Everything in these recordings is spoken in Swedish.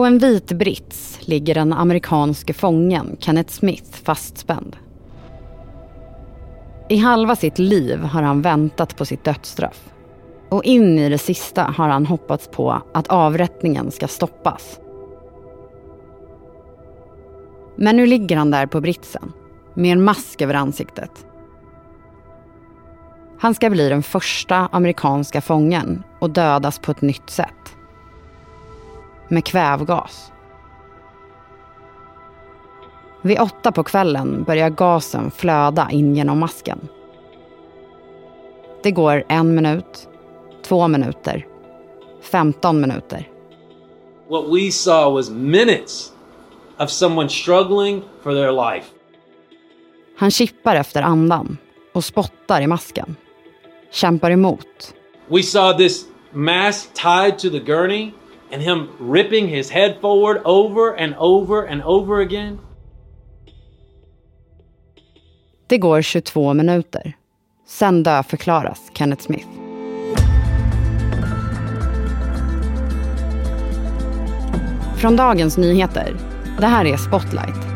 På en vit brits ligger den amerikanske fången Kenneth Smith fastspänd. I halva sitt liv har han väntat på sitt dödsstraff. Och in i det sista har han hoppats på att avrättningen ska stoppas. Men nu ligger han där på britsen med en mask över ansiktet. Han ska bli den första amerikanska fången och dödas på ett nytt sätt. Med kvävgas. Vid åtta på kvällen börjar gasen flöda in genom masken. Det går en minut, två minuter, 15 minuter. What we saw was minutes of someone struggling for their life. Han kippar efter andan och spottar i masken. Kämpar emot. We saw this mask tied to the gurney and him ripping his head forward over and over and over again. Det går 22 minuter. Sen dödförklaras Kenneth Smith. Från Dagens Nyheter. Det här är Spotlight.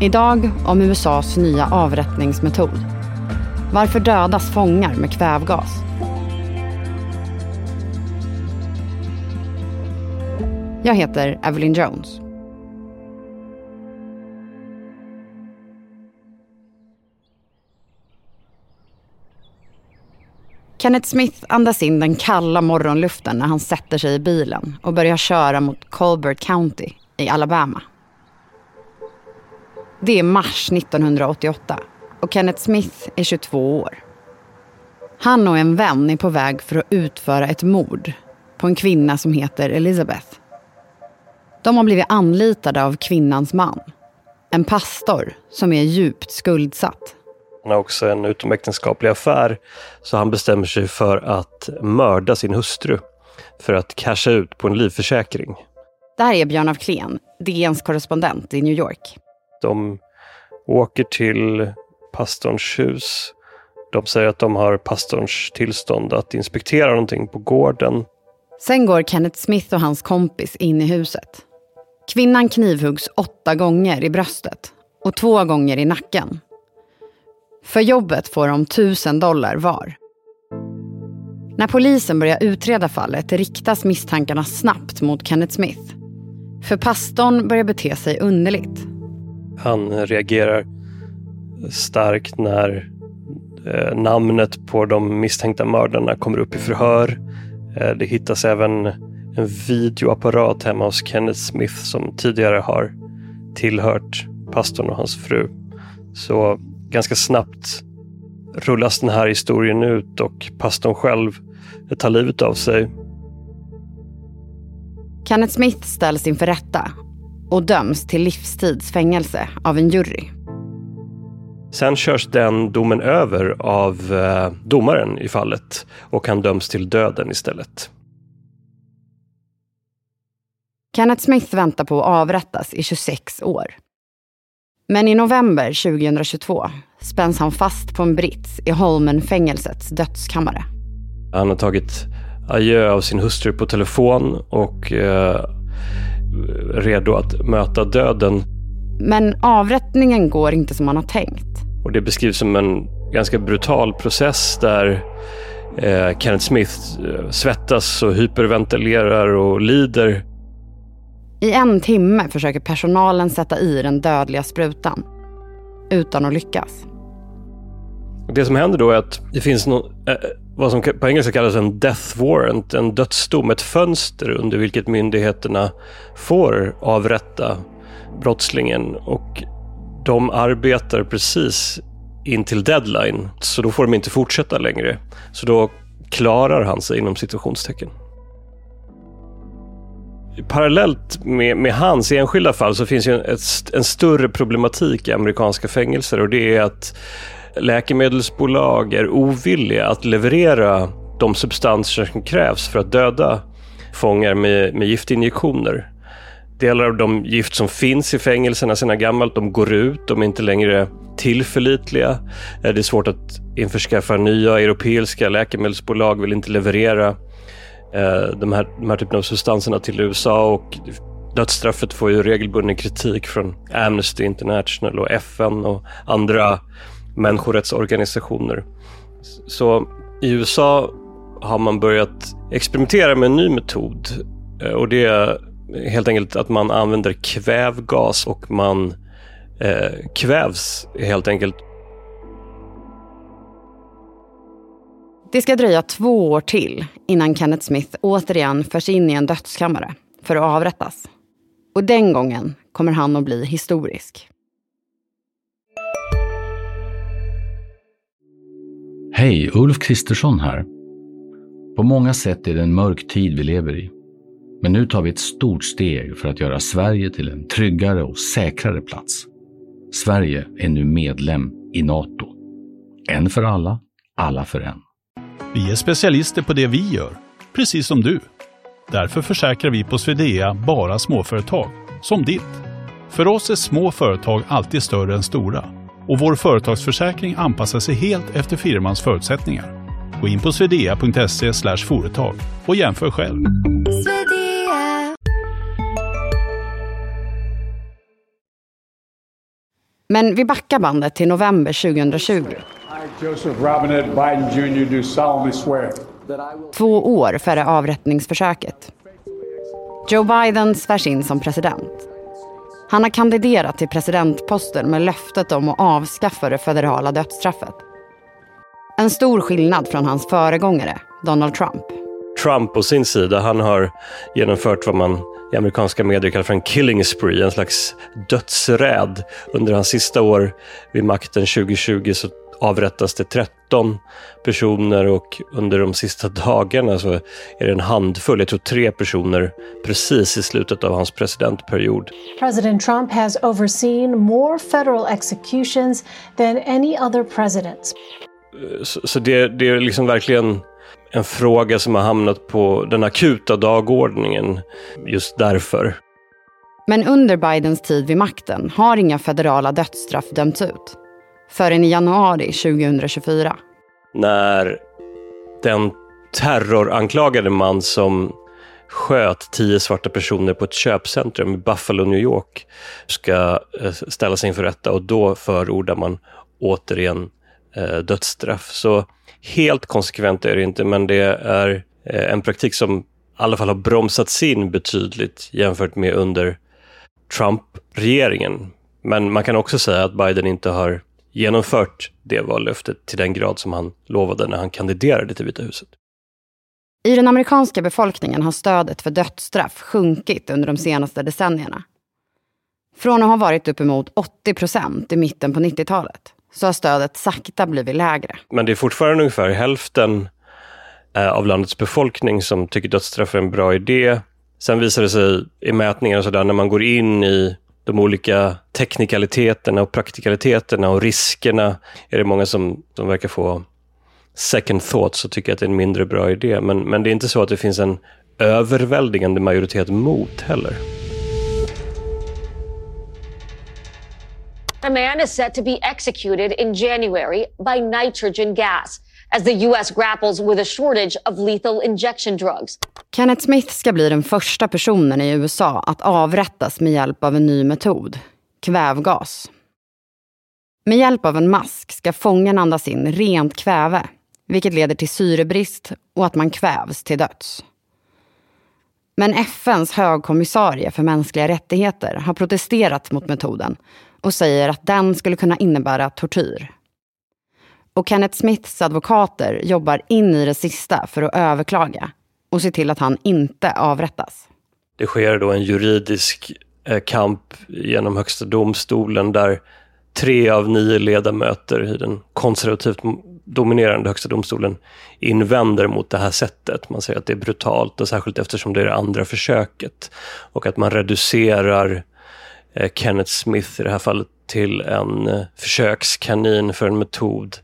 Idag om USAs nya avrättningsmetod. Varför dödas fångar med kvävgas? Jag heter Evelyn Jones. Kenneth Smith andas in den kalla morgonluften när han sätter sig i bilen och börjar köra mot Colbert County i Alabama. Det är mars 1988 och Kenneth Smith är 22 år. Han och en vän är på väg för att utföra ett mord på en kvinna som heter Elizabeth. De har blivit anlitade av kvinnans man. En pastor som är djupt skuldsatt. Han har också en utomäktenskaplig affär, så han bestämmer sig för att mörda sin hustru för att casha ut på en livförsäkring. Det här är Björn af Kleen, DNs korrespondent i New York. De åker till pastorns hus. De säger att de har pastorns tillstånd att inspektera någonting på gården. Sen går Kenneth Smith och hans kompis in i huset. Kvinnan knivhuggs åtta gånger i bröstet och två gånger i nacken. För jobbet får de tusen dollar var. När polisen börjar utreda fallet riktas misstankarna snabbt mot Kenneth Smith. För pastorn börjar bete sig underligt. Han reagerar starkt när eh, namnet på de misstänkta mördarna kommer upp i förhör. Eh, det hittas även en videoapparat hemma hos Kenneth Smith som tidigare har tillhört pastorn och hans fru. Så ganska snabbt rullas den här historien ut och pastorn själv tar livet av sig. Kenneth Smith ställs inför rätta och döms till livstidsfängelse av en jury. Sen körs den domen över av eh, domaren i fallet och han döms till döden istället. Kenneth Smith väntar på att avrättas i 26 år. Men i november 2022 spänns han fast på en brits i Holmen-fängelsets dödskammare. Han har tagit adjö av sin hustru på telefon och eh, redo att möta döden. Men avrättningen går inte som han har tänkt. Och det beskrivs som en ganska brutal process där eh, Kenneth Smith eh, svettas och hyperventilerar och lider. I en timme försöker personalen sätta i den dödliga sprutan. Utan att lyckas. Det som händer då är att det finns någon, eh, vad som på engelska kallas en death warrant, en dödsdom, ett fönster under vilket myndigheterna får avrätta brottslingen. Och de arbetar precis in till deadline, så då får de inte fortsätta längre. Så då klarar han sig inom situationstecken. Parallellt med, med hans enskilda fall så finns ju en, ett, en större problematik i amerikanska fängelser och det är att läkemedelsbolag är ovilliga att leverera de substanser som krävs för att döda fångar med, med giftinjektioner. Delar av de gift som finns i fängelserna sedan gammalt, de går ut, de är inte längre tillförlitliga. Eh, det är svårt att införskaffa nya europeiska läkemedelsbolag, vill inte leverera Eh, de, här, de här typen av substanserna till USA och dödsstraffet får ju regelbunden kritik från Amnesty International och FN och andra människorättsorganisationer. Så i USA har man börjat experimentera med en ny metod eh, och det är helt enkelt att man använder kvävgas och man eh, kvävs helt enkelt. Det ska dröja två år till innan Kenneth Smith återigen förs in i en dödskammare för att avrättas. Och den gången kommer han att bli historisk. Hej, Ulf Kristersson här. På många sätt är det en mörk tid vi lever i. Men nu tar vi ett stort steg för att göra Sverige till en tryggare och säkrare plats. Sverige är nu medlem i Nato. En för alla, alla för en. Vi är specialister på det vi gör, precis som du. Därför försäkrar vi på Swedea bara småföretag, som ditt. För oss är små företag alltid större än stora och vår företagsförsäkring anpassar sig helt efter firmans förutsättningar. Gå in på swedea.se företag och jämför själv. Men vi backar bandet till november 2020. Joseph Robinette Biden Jr. do solemnly swear Två år före avrättningsförsöket. Joe Biden svärs in som president. Han har kandiderat till presidentposten med löftet om att avskaffa det federala dödsstraffet. En stor skillnad från hans föregångare, Donald Trump. Trump på sin sida, han har genomfört vad man i amerikanska medier kallar för en killing spree, en slags dödsräd. Under hans sista år vid makten 2020 så avrättas det 13 personer och under de sista dagarna så är det en handfull, jag tror tre personer precis i slutet av hans presidentperiod. President Trump has overseen more federal executions than any other president. Så, så det, det är liksom verkligen en fråga som har hamnat på den akuta dagordningen just därför. Men under Bidens tid vid makten har inga federala dödsstraff dömts ut förrän i januari 2024. När den terroranklagade man som sköt tio svarta personer på ett köpcentrum i Buffalo, New York, ska eh, ställa sig inför rätta och då förordar man återigen eh, dödsstraff. Så helt konsekvent är det inte, men det är eh, en praktik som i alla fall har bromsats in betydligt jämfört med under Trump-regeringen. Men man kan också säga att Biden inte har genomfört det vallöftet till den grad som han lovade när han kandiderade till Vita huset. I den amerikanska befolkningen har stödet för dödsstraff sjunkit under de senaste decennierna. Från att ha varit uppemot 80 procent i mitten på 90-talet så har stödet sakta blivit lägre. Men det är fortfarande ungefär hälften eh, av landets befolkning som tycker dödsstraff är en bra idé. Sen visar det sig i mätningar och sådär, när man går in i de olika teknikaliteterna och praktikaliteterna och riskerna är det många som, som verkar få second thoughts och tycker att det är en mindre bra idé. Men, men det är inte så att det finns en överväldigande majoritet mot heller. A man is set to be executed in January by nitrogen gas as the U.S. grapples with a shortage of lethal injection drugs. Kenneth Smith ska bli den första personen i USA att avrättas med hjälp av en ny metod, kvävgas. Med hjälp av en mask ska fången andas in rent kväve, vilket leder till syrebrist och att man kvävs till döds. Men FNs högkommissarie för mänskliga rättigheter har protesterat mot metoden och säger att den skulle kunna innebära tortyr. Och Kenneth Smiths advokater jobbar in i det sista för att överklaga och se till att han inte avrättas. Det sker då en juridisk eh, kamp genom Högsta domstolen där tre av nio ledamöter i den konservativt dominerande Högsta domstolen invänder mot det här sättet. Man säger att det är brutalt och särskilt eftersom det är det andra försöket. Och att man reducerar eh, Kenneth Smith i det här fallet till en eh, försökskanin för en metod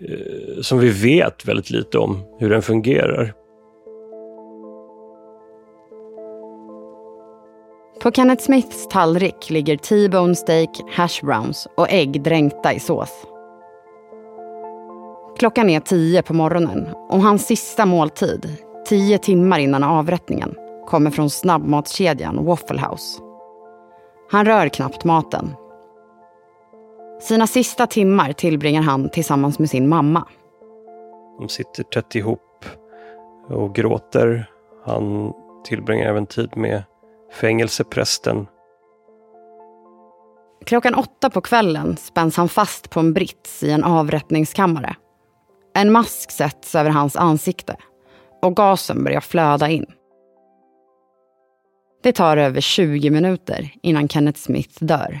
eh, som vi vet väldigt lite om hur den fungerar. På Kenneth Smiths tallrik ligger T-bone steak, hash browns och ägg dränkta i sås. Klockan är tio på morgonen och hans sista måltid tio timmar innan avrättningen, kommer från snabbmatskedjan Waffle House. Han rör knappt maten. Sina sista timmar tillbringar han tillsammans med sin mamma. De sitter tätt ihop och gråter. Han tillbringar även tid med fängelseprästen. Klockan åtta på kvällen spänns han fast på en brits i en avrättningskammare. En mask sätts över hans ansikte och gasen börjar flöda in. Det tar över 20 minuter innan Kenneth Smith dör.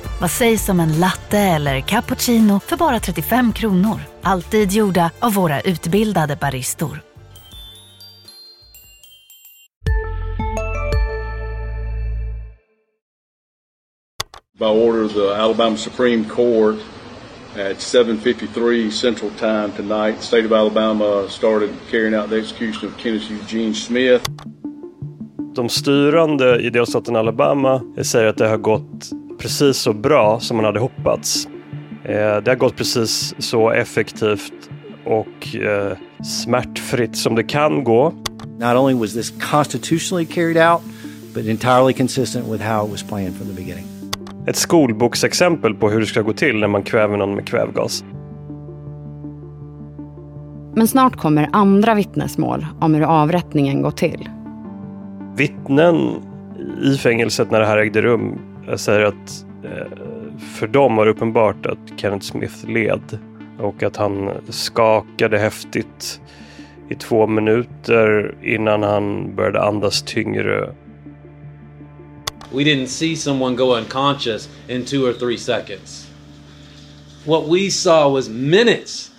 Vad sägs om en latte eller cappuccino för bara 35 kronor? Alltid gjorda av våra utbildade baristor. by order of the Alabama Supreme Court at 7:53 Central Time tonight. The state of Alabama started carrying out the execution of Kenneth Eugene Smith. De styrande i delstaten Alabama säger att det har gått precis så bra som man hade hoppats. Eh, det har gått precis så effektivt och eh, smärtfritt som det kan gå. Not only was this constitutionally carried out, but entirely consistent with how it was planned from the beginning. Ett skolboksexempel på hur det ska gå till när man kväver någon med kvävgas. Men snart kommer andra vittnesmål om hur avrättningen gått till. Vittnen i fängelset när det här ägde rum jag säger att eh, för dem var det uppenbart att Kenneth Smith led och att han skakade häftigt i två minuter innan han började andas tyngre We didn't see someone go unconscious in two or three seconds. What we saw was minutes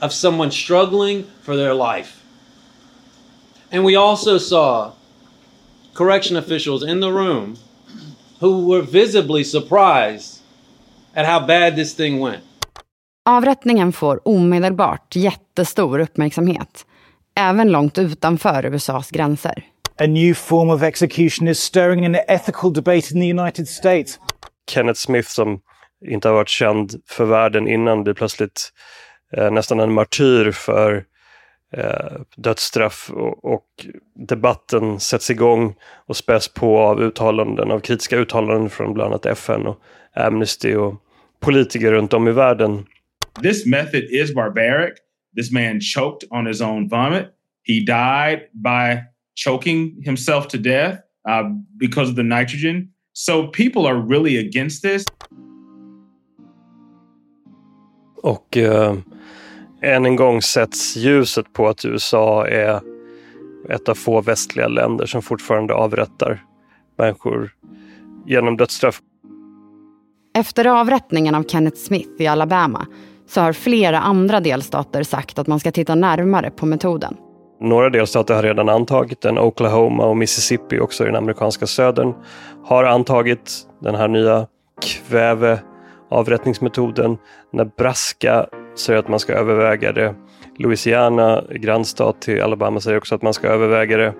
of someone struggling for their life. And we also saw correction officials in the room who were visibly surprised at how bad this thing went. Avrättningen får omedelbart jättestor uppmärksamhet, även långt utanför USAs gränser. A new form of execution is stirring an ethical debate in the United States. Kenneth Smith som inte har varit känd för världen innan blir plötsligt eh, nästan en martyr för eh, dödsstraff och, och, debatten sätts igång och späs på av uttalanden, av kritiska uttalanden från bland annat FN och Amnesty och politiker runt om i världen. This method is barbaric. This man choked on his own vomit. He died by choking himself to death uh, because of the nitrogen. So people are really against this. Och eh, än en gång sätts ljuset på att USA är ett av få västliga länder som fortfarande avrättar människor genom dödsstraff. Efter avrättningen av Kenneth Smith i Alabama så har flera andra delstater sagt att man ska titta närmare på metoden. Några delstater har redan antagit den. Oklahoma och Mississippi, också i den amerikanska södern, har antagit den här nya kväveavrättningsmetoden. Nebraska säger att man ska överväga det. Louisiana, grannstat till Alabama, säger också att man ska överväga det.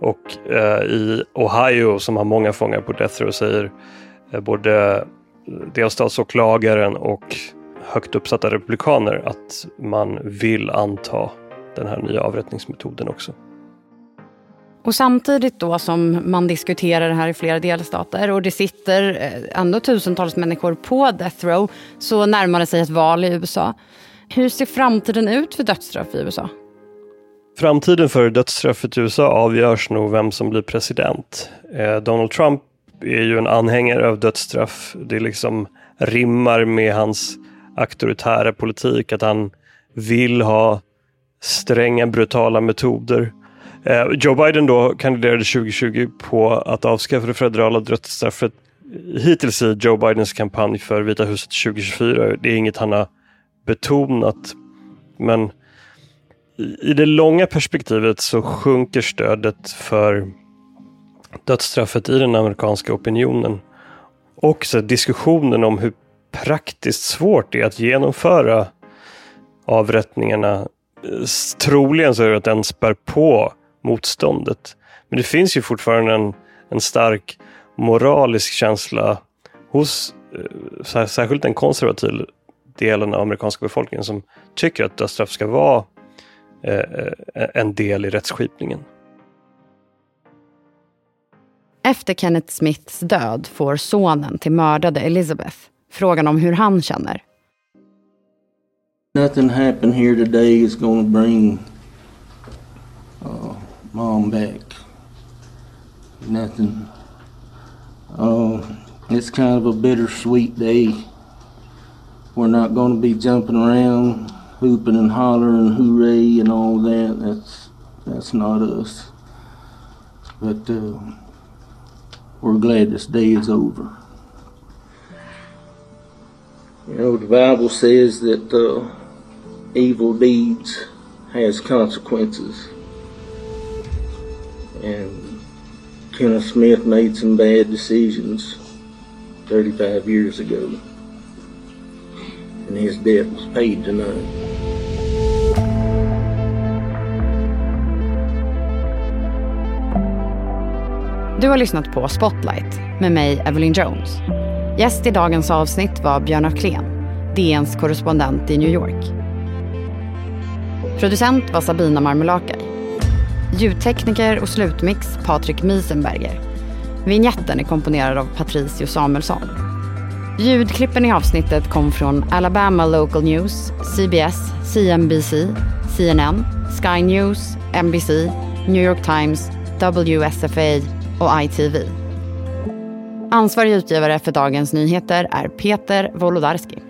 Och eh, i Ohio, som har många fångar på death row, säger eh, både eh, delstatsåklagaren och högt uppsatta republikaner att man vill anta den här nya avrättningsmetoden också. Och samtidigt då som man diskuterar det här i flera delstater och det sitter eh, ändå tusentals människor på death row så närmar det sig ett val i USA. Hur ser framtiden ut för dödsstraff i USA? Framtiden för dödsstraffet i USA avgörs nog vem som blir president. Eh, Donald Trump är ju en anhängare av dödsstraff. Det liksom rimmar med hans auktoritära politik, att han vill ha stränga, brutala metoder. Eh, Joe Biden då kandiderade 2020 på att avskaffa det federala dödsstraffet. Hittills i Joe Bidens kampanj för Vita huset 2024, det är inget han har betonat. Men i det långa perspektivet så sjunker stödet för dödsstraffet i den amerikanska opinionen. Och så diskussionen om hur praktiskt svårt det är att genomföra avrättningarna. Eh, troligen så är det att den spär på motståndet. Men det finns ju fortfarande en, en stark moralisk känsla hos eh, särskilt den konservativa delen av amerikanska befolkningen som tycker att dödsstraff ska vara eh, eh, en del i rättsskipningen. Efter Kenneth Smiths död får sonen till mördade Elizabeth frågan om hur han känner. Nothing happened here today is going to bring mom back. Nothing. Uh, it's kind of a bittersweet day. We're not going to be jumping around, hooping and hollering, hooray, and all that. That's that's not us. But uh, we're glad this day is over. You know, the Bible says that uh, evil deeds has consequences. And Kenneth Smith made some bad decisions 35 years ago. And his debt was paid tonight. Du har lyssnat på Spotlight med mig, Evelyn Jones. Gäst i dagens avsnitt var Björn Afklén, DNs korrespondent i New York. Producent var Sabina Marmelakai. Ljudtekniker och slutmix Patrik Miesenberger. Vignetten är komponerad av Patricio Samuelsson. Ljudklippen i avsnittet kom från Alabama Local News, CBS, CNBC, CNN, Sky News, NBC, New York Times, WSFA och ITV. Ansvarig utgivare för Dagens Nyheter är Peter Wolodarski.